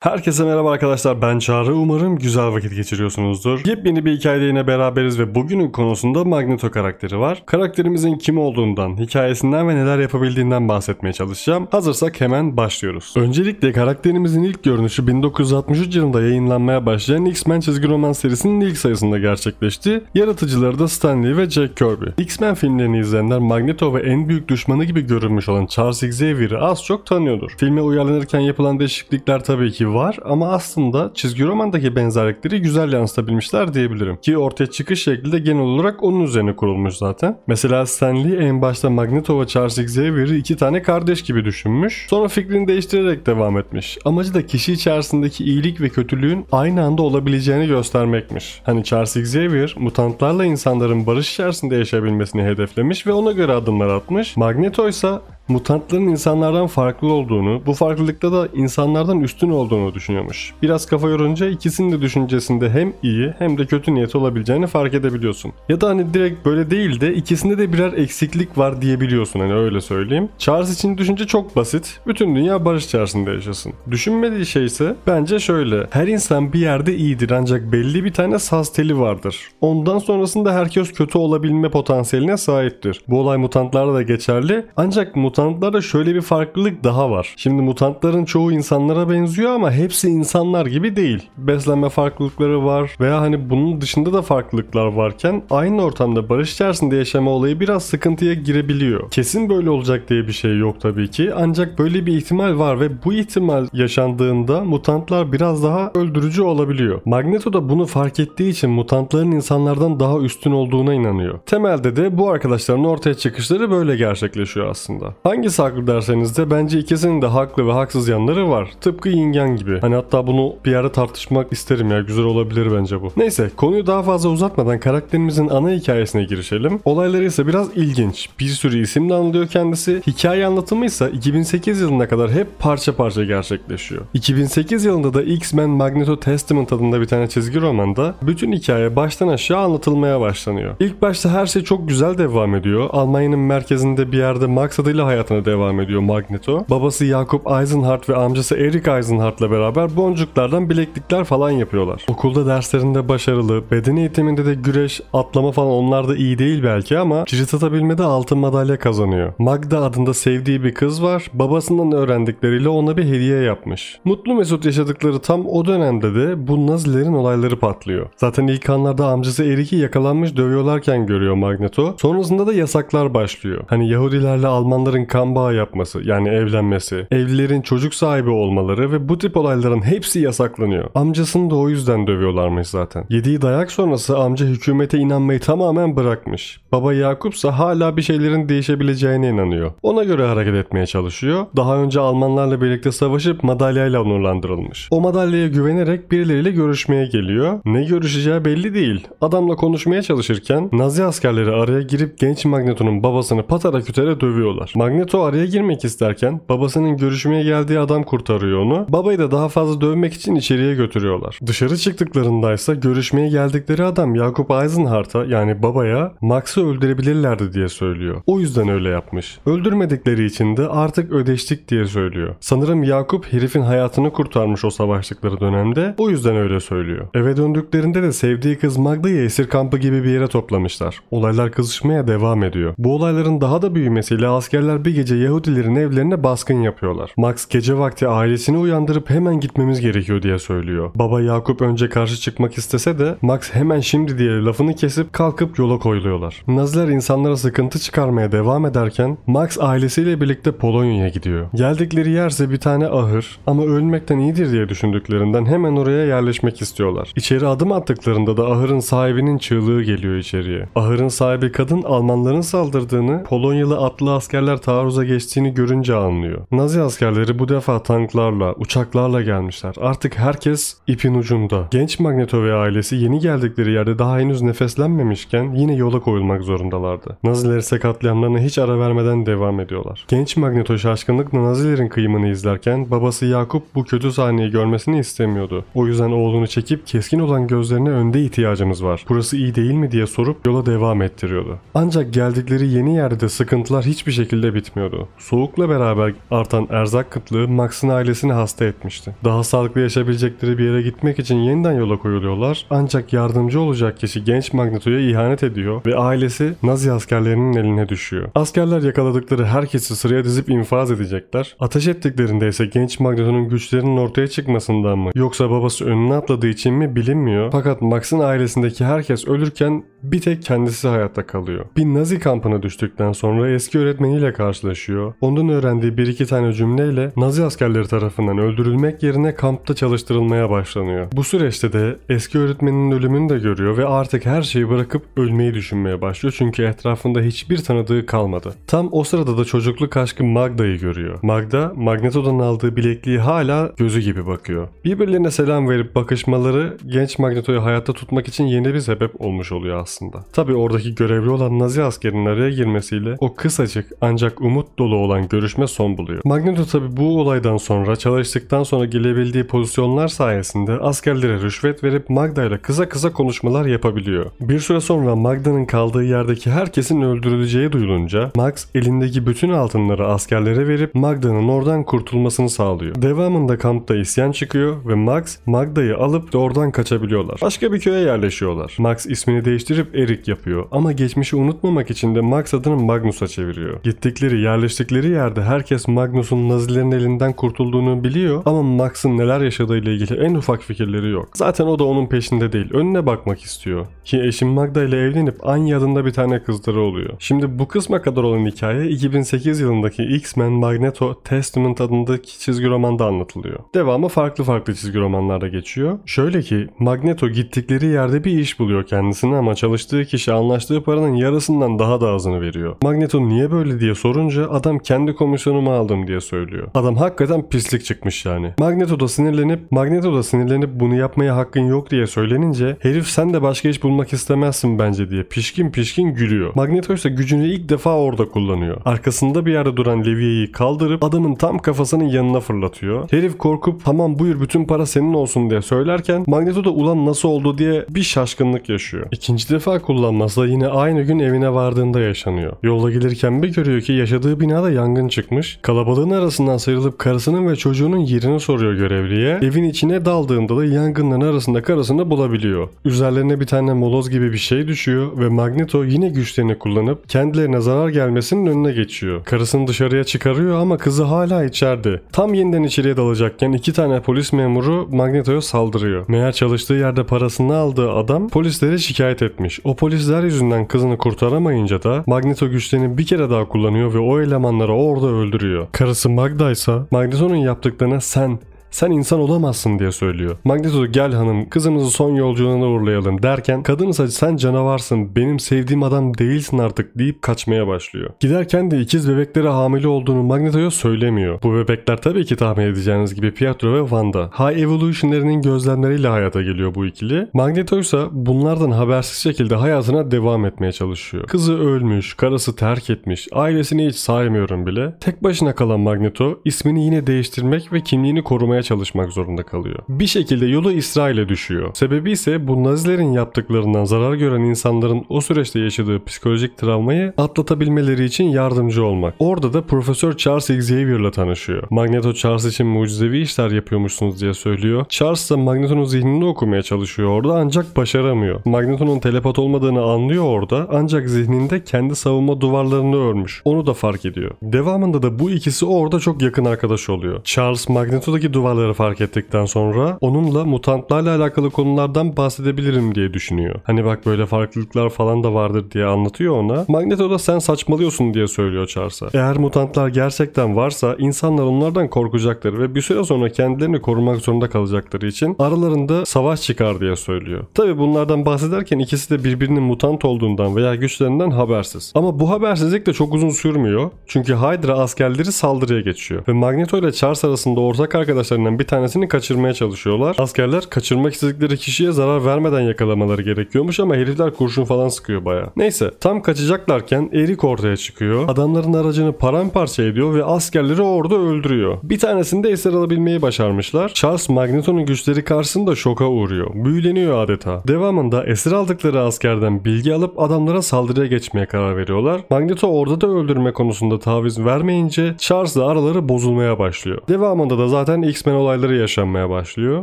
Herkese merhaba arkadaşlar ben Çağrı umarım güzel vakit geçiriyorsunuzdur. Yepyeni bir hikayede yine beraberiz ve bugünün konusunda Magneto karakteri var. Karakterimizin kim olduğundan, hikayesinden ve neler yapabildiğinden bahsetmeye çalışacağım. Hazırsak hemen başlıyoruz. Öncelikle karakterimizin ilk görünüşü 1963 yılında yayınlanmaya başlayan X-Men çizgi roman serisinin ilk sayısında gerçekleşti. Yaratıcıları da Stan Lee ve Jack Kirby. X-Men filmlerini izleyenler Magneto ve en büyük düşmanı gibi görünmüş olan Charles Xavier'ı az çok tanıyordur. Filme uyarlanırken yapılan değişiklikler tabii ki var ama aslında çizgi romandaki benzerlikleri güzel yansıtabilmişler diyebilirim. Ki ortaya çıkış şekli de genel olarak onun üzerine kurulmuş zaten. Mesela Stan Lee en başta Magneto ve Charles Xavier'ı iki tane kardeş gibi düşünmüş. Sonra fikrini değiştirerek devam etmiş. Amacı da kişi içerisindeki iyilik ve kötülüğün aynı anda olabileceğini göstermekmiş. Hani Charles Xavier mutantlarla insanların barış içerisinde yaşayabilmesini hedeflemiş ve ona göre adımlar atmış. Magneto ise mutantların insanlardan farklı olduğunu, bu farklılıkta da insanlardan üstün olduğunu düşünüyormuş. Biraz kafa yorunca ikisinin de düşüncesinde hem iyi hem de kötü niyet olabileceğini fark edebiliyorsun. Ya da hani direkt böyle değil de ikisinde de birer eksiklik var diyebiliyorsun hani öyle söyleyeyim. Charles için düşünce çok basit. Bütün dünya barış içerisinde yaşasın. Düşünmediği şey ise bence şöyle. Her insan bir yerde iyidir ancak belli bir tane saz teli vardır. Ondan sonrasında herkes kötü olabilme potansiyeline sahiptir. Bu olay mutantlarda da geçerli. Ancak mutantlarda şöyle bir farklılık daha var. Şimdi mutantların çoğu insanlara benziyor ama hepsi insanlar gibi değil. Beslenme farklılıkları var veya hani bunun dışında da farklılıklar varken aynı ortamda barış içerisinde yaşama olayı biraz sıkıntıya girebiliyor. Kesin böyle olacak diye bir şey yok tabii ki ancak böyle bir ihtimal var ve bu ihtimal yaşandığında mutantlar biraz daha öldürücü olabiliyor. Magneto da bunu fark ettiği için mutantların insanlardan daha üstün olduğuna inanıyor. Temelde de bu arkadaşların ortaya çıkışları böyle gerçekleşiyor aslında. Hangisi haklı derseniz de bence ikisinin de haklı ve haksız yanları var. Tıpkı yin gibi. Hani hatta bunu bir yerde tartışmak isterim ya. Güzel olabilir bence bu. Neyse konuyu daha fazla uzatmadan karakterimizin ana hikayesine girişelim. Olayları ise biraz ilginç. Bir sürü isimle anılıyor kendisi. Hikaye anlatımı ise 2008 yılına kadar hep parça parça gerçekleşiyor. 2008 yılında da X-Men Magneto Testament adında bir tane çizgi romanda bütün hikaye baştan aşağı anlatılmaya başlanıyor. İlk başta her şey çok güzel devam ediyor. Almanya'nın merkezinde bir yerde Max adıyla hayatına devam ediyor Magneto. Babası Jakob Eisenhardt ve amcası Eric Eisenhardt'la beraber boncuklardan bileklikler falan yapıyorlar. Okulda derslerinde başarılı, beden eğitiminde de güreş, atlama falan onlar da iyi değil belki ama cirit atabilmede altın madalya kazanıyor. Magda adında sevdiği bir kız var. Babasından öğrendikleriyle ona bir hediye yapmış. Mutlu mesut yaşadıkları tam o dönemde de bu Nazilerin olayları patlıyor. Zaten ilk anlarda amcası Eric'i yakalanmış dövüyorlarken görüyor Magneto. Sonrasında da yasaklar başlıyor. Hani Yahudilerle Almanların kan bağı yapması yani evlenmesi, evlilerin çocuk sahibi olmaları ve bu tip olayların hepsi yasaklanıyor. Amcasını da o yüzden dövüyorlarmış zaten. Yediği dayak sonrası amca hükümete inanmayı tamamen bırakmış. Baba Yakup ise hala bir şeylerin değişebileceğine inanıyor. Ona göre hareket etmeye çalışıyor. Daha önce Almanlarla birlikte savaşıp madalyayla onurlandırılmış. O madalyaya güvenerek birileriyle görüşmeye geliyor. Ne görüşeceği belli değil. Adamla konuşmaya çalışırken Nazi askerleri araya girip genç Magneto'nun babasını patara kütere dövüyorlar. Magneto araya girmek isterken babasının görüşmeye geldiği adam kurtarıyor onu. Babayı da daha fazla dövmek için içeriye götürüyorlar. Dışarı çıktıklarındaysa görüşmeye geldikleri adam Jakob Eisenhardt'a yani babaya Max'ı öldürebilirlerdi diye söylüyor. O yüzden öyle yapmış. Öldürmedikleri için de artık ödeştik diye söylüyor. Sanırım Yakup herifin hayatını kurtarmış o savaştıkları dönemde. O yüzden öyle söylüyor. Eve döndüklerinde de sevdiği kız Magda'yı esir kampı gibi bir yere toplamışlar. Olaylar kızışmaya devam ediyor. Bu olayların daha da büyümesiyle askerler bir gece Yahudilerin evlerine baskın yapıyorlar. Max gece vakti ailesini uyandırıp hemen gitmemiz gerekiyor diye söylüyor. Baba Yakup önce karşı çıkmak istese de Max hemen şimdi diye lafını kesip kalkıp yola koyuluyorlar. Naziler insanlara sıkıntı çıkarmaya devam ederken Max ailesiyle birlikte Polonya'ya gidiyor. Geldikleri yerse bir tane ahır ama ölmekten iyidir diye düşündüklerinden hemen oraya yerleşmek istiyorlar. İçeri adım attıklarında da ahırın sahibinin çığlığı geliyor içeriye. Ahırın sahibi kadın Almanların saldırdığını, Polonyalı atlı askerler taarruza geçtiğini görünce anlıyor. Nazi askerleri bu defa tanklarla, uçaklarla gelmişler. Artık herkes ipin ucunda. Genç Magneto ve ailesi yeni geldikleri yerde daha henüz nefeslenmemişken yine yola koyulmak zorundalardı. Naziler ise katliamlarına hiç ara vermeden devam ediyorlar. Genç Magneto şaşkınlıkla Nazilerin kıyımını izlerken babası Yakup bu kötü sahneyi görmesini istemiyordu. O yüzden oğlunu çekip keskin olan gözlerine önde ihtiyacımız var. Burası iyi değil mi diye sorup yola devam ettiriyordu. Ancak geldikleri yeni yerde sıkıntılar hiçbir şekilde bitmiyordu. Soğukla beraber artan erzak kıtlığı Max'ın ailesini hasta etmişti. Daha sağlıklı yaşayabilecekleri bir yere gitmek için yeniden yola koyuluyorlar ancak yardımcı olacak kişi genç Magneto'ya ihanet ediyor ve ailesi Nazi askerlerinin eline düşüyor. Askerler yakaladıkları herkesi sıraya dizip infaz edecekler. Ateş ettiklerinde ise genç Magneto'nun güçlerinin ortaya çıkmasından mı yoksa babası önüne atladığı için mi bilinmiyor. Fakat Max'ın ailesindeki herkes ölürken bir tek kendisi hayatta kalıyor. Bir Nazi kampına düştükten sonra eski öğretmeniyle karşılaşıyor. Ondan öğrendiği bir iki tane cümleyle Nazi askerleri tarafından öldürülmek yerine kampta çalıştırılmaya başlanıyor. Bu süreçte de eski öğretmeninin ölümünü de görüyor ve artık her şeyi bırakıp ölmeyi düşünmeye başlıyor çünkü etrafında hiçbir tanıdığı kalmadı. Tam o sırada da çocukluk aşkı Magda'yı görüyor. Magda, Magneto'dan aldığı bilekliği hala gözü gibi bakıyor. Birbirlerine selam verip bakışmaları genç Magneto'yu hayatta tutmak için yeni bir sebep olmuş oluyor aslında. Tabi oradaki görevli olan Nazi askerinin araya girmesiyle o kısacık ancak umut dolu olan görüşme son buluyor. Magneto tabi bu olaydan sonra çalıştıktan sonra gelebildiği pozisyonlar sayesinde askerlere rüşvet verip Magda ile kısa kısa konuşmalar yapabiliyor. Bir süre sonra Magda'nın kaldığı yerdeki herkesin öldürüleceği duyulunca Max elindeki bütün altınları askerlere verip Magda'nın oradan kurtulmasını sağlıyor. Devamında kampta isyan çıkıyor ve Max Magda'yı alıp oradan kaçabiliyorlar. Başka bir köye yerleşiyorlar. Max ismini değiştirip Eric yapıyor ama geçmişi unutmamak için de Max adını Magnus'a çeviriyor. Gittikleri yerleştikleri yerde herkes Magnus'un Nazilerin elinden kurtulduğunu biliyor ama Max'ın neler yaşadığıyla ilgili en ufak fikirleri yok. Zaten o da onun peşinde değil. Önüne bakmak istiyor. Ki eşim Magda ile evlenip Anya adında bir tane kızları oluyor. Şimdi bu kısma kadar olan hikaye 2008 yılındaki X-Men Magneto Testament adındaki çizgi romanda anlatılıyor. Devamı farklı farklı çizgi romanlarda geçiyor. Şöyle ki Magneto gittikleri yerde bir iş buluyor kendisine ama çalıştığı kişi anlaştığı paranın yarısından daha da azını veriyor. Magneto niye böyle diye sorunca adam kendi komisyonumu aldım diye söylüyor. Adam hakikaten pislik çıkmış yani. Magneto da sinirlenip Magneto da sinirlenip bunu yapmaya hakkın yok diye söylenince herif sen de başka iş bulmak istemezsin bence diye pişkin pişkin gülüyor. Magneto ise gücünü ilk defa orada kullanıyor. Arkasında bir yerde duran Levi'yi kaldırıp adamın tam kafasının yanına fırlatıyor. Herif korkup tamam buyur bütün para senin olsun diye söylerken Magneto da ulan nasıl oldu diye bir şaşkınlık yaşıyor. İkinci defa kullanmazsa yine aynı gün evine vardığında yaşanıyor. Yolda gelirken bir görüyor ki yaşadığı binada yangın çıkmış. Kalabalığın arasından sıyrılıp karısının ve çocuğunun yerini soruyor görevliye. Evin içine daldığında da yangınların arasında karısını bulabiliyor. Üzerlerine bir tane moloz gibi bir şey düşüyor ve Magneto yine güçlerini kullanıp kendilerine zarar gelmesinin önüne geçiyor. Karısını dışarıya çıkarıyor ama kızı hala içeride. Tam yeniden içeriye dalacakken iki tane polis memuru Magneto'ya saldırıyor. Meğer çalıştığı yerde parasını aldığı adam polislere şikayet etmiş. O polisler yüzünden kızını kurtaramayınca da Magneto güçlerini bir kere daha kullanıyor ve o elemanları orada öldürüyor. Karısı Magda ise Magneto'nun yaptıklarına sen sen insan olamazsın diye söylüyor. Magneto gel hanım kızımızı son yolculuğuna uğurlayalım derken kadın ise sen canavarsın benim sevdiğim adam değilsin artık deyip kaçmaya başlıyor. Giderken de ikiz bebeklere hamile olduğunu Magneto'ya söylemiyor. Bu bebekler tabii ki tahmin edeceğiniz gibi Pietro ve Wanda. High Evolution'larının gözlemleriyle hayata geliyor bu ikili. Magneto ise bunlardan habersiz şekilde hayatına devam etmeye çalışıyor. Kızı ölmüş, karısı terk etmiş, ailesini hiç saymıyorum bile. Tek başına kalan Magneto ismini yine değiştirmek ve kimliğini korumaya çalışmak zorunda kalıyor. Bir şekilde yolu İsrail'e düşüyor. Sebebi ise bu Nazilerin yaptıklarından zarar gören insanların o süreçte yaşadığı psikolojik travmayı atlatabilmeleri için yardımcı olmak. Orada da Profesör Charles Xavier'la tanışıyor. Magneto Charles için mucizevi işler yapıyormuşsunuz diye söylüyor. Charles da Magneto'nun zihnini okumaya çalışıyor orada ancak başaramıyor. Magneto'nun telepat olmadığını anlıyor orada ancak zihninde kendi savunma duvarlarını örmüş. Onu da fark ediyor. Devamında da bu ikisi orada çok yakın arkadaş oluyor. Charles Magneto'daki duvarları fark ettikten sonra onunla mutantlarla alakalı konulardan bahsedebilirim diye düşünüyor. Hani bak böyle farklılıklar falan da vardır diye anlatıyor ona. Magneto da sen saçmalıyorsun diye söylüyor Charles'a. Eğer mutantlar gerçekten varsa insanlar onlardan korkacaktır ve bir süre sonra kendilerini korumak zorunda kalacakları için aralarında savaş çıkar diye söylüyor. Tabi bunlardan bahsederken ikisi de birbirinin mutant olduğundan veya güçlerinden habersiz. Ama bu habersizlik de çok uzun sürmüyor. Çünkü Hydra askerleri saldırıya geçiyor. Ve Magneto ile Charles arasında ortak arkadaşların askerlerinden bir tanesini kaçırmaya çalışıyorlar. Askerler kaçırmak istedikleri kişiye zarar vermeden yakalamaları gerekiyormuş ama herifler kurşun falan sıkıyor baya. Neyse tam kaçacaklarken Erik ortaya çıkıyor. Adamların aracını paramparça ediyor ve askerleri orada öldürüyor. Bir tanesini de esir alabilmeyi başarmışlar. Charles Magneto'nun güçleri karşısında şoka uğruyor. Büyüleniyor adeta. Devamında esir aldıkları askerden bilgi alıp adamlara saldırıya geçmeye karar veriyorlar. Magneto orada da öldürme konusunda taviz vermeyince Charles'la araları bozulmaya başlıyor. Devamında da zaten X-Men olayları yaşanmaya başlıyor.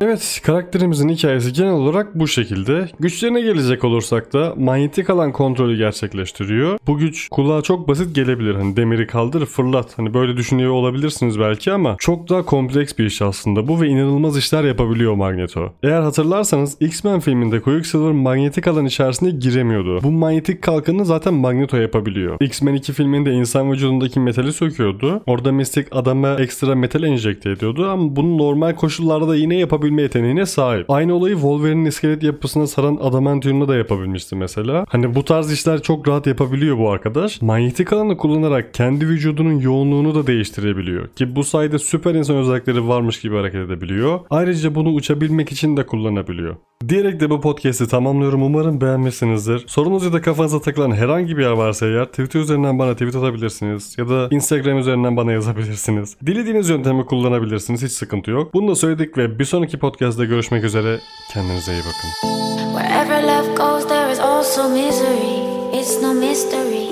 Evet karakterimizin hikayesi genel olarak bu şekilde. Güçlerine gelecek olursak da manyetik alan kontrolü gerçekleştiriyor. Bu güç kulağa çok basit gelebilir. Hani demiri kaldır fırlat. Hani böyle düşünüyor olabilirsiniz belki ama çok daha kompleks bir iş aslında bu ve inanılmaz işler yapabiliyor Magneto. Eğer hatırlarsanız X-Men filminde Quicksilver manyetik alan içerisine giremiyordu. Bu manyetik kalkanı zaten Magneto yapabiliyor. X-Men 2 filminde insan vücudundaki metali söküyordu. Orada Mystic adama ekstra metal enjekte ediyordu ama normal koşullarda da yine yapabilme yeteneğine sahip. Aynı olayı Wolverine'in iskelet yapısına saran adamantium'la da yapabilmişti mesela. Hani bu tarz işler çok rahat yapabiliyor bu arkadaş. Manyetik alanı kullanarak kendi vücudunun yoğunluğunu da değiştirebiliyor. Ki bu sayede süper insan özellikleri varmış gibi hareket edebiliyor. Ayrıca bunu uçabilmek için de kullanabiliyor. Diyerek de bu podcast'i tamamlıyorum. Umarım beğenmişsinizdir. Sorunuz ya da kafanıza takılan herhangi bir yer varsa eğer Twitter üzerinden bana tweet atabilirsiniz. Ya da Instagram üzerinden bana yazabilirsiniz. Dilediğiniz yöntemi kullanabilirsiniz. Hiç sıkıntı yok. Bunu da söyledik ve bir sonraki podcast'te görüşmek üzere. Kendinize iyi bakın. Wherever love goes, there is also misery. It's no mystery.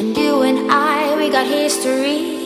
And you and I, we got history.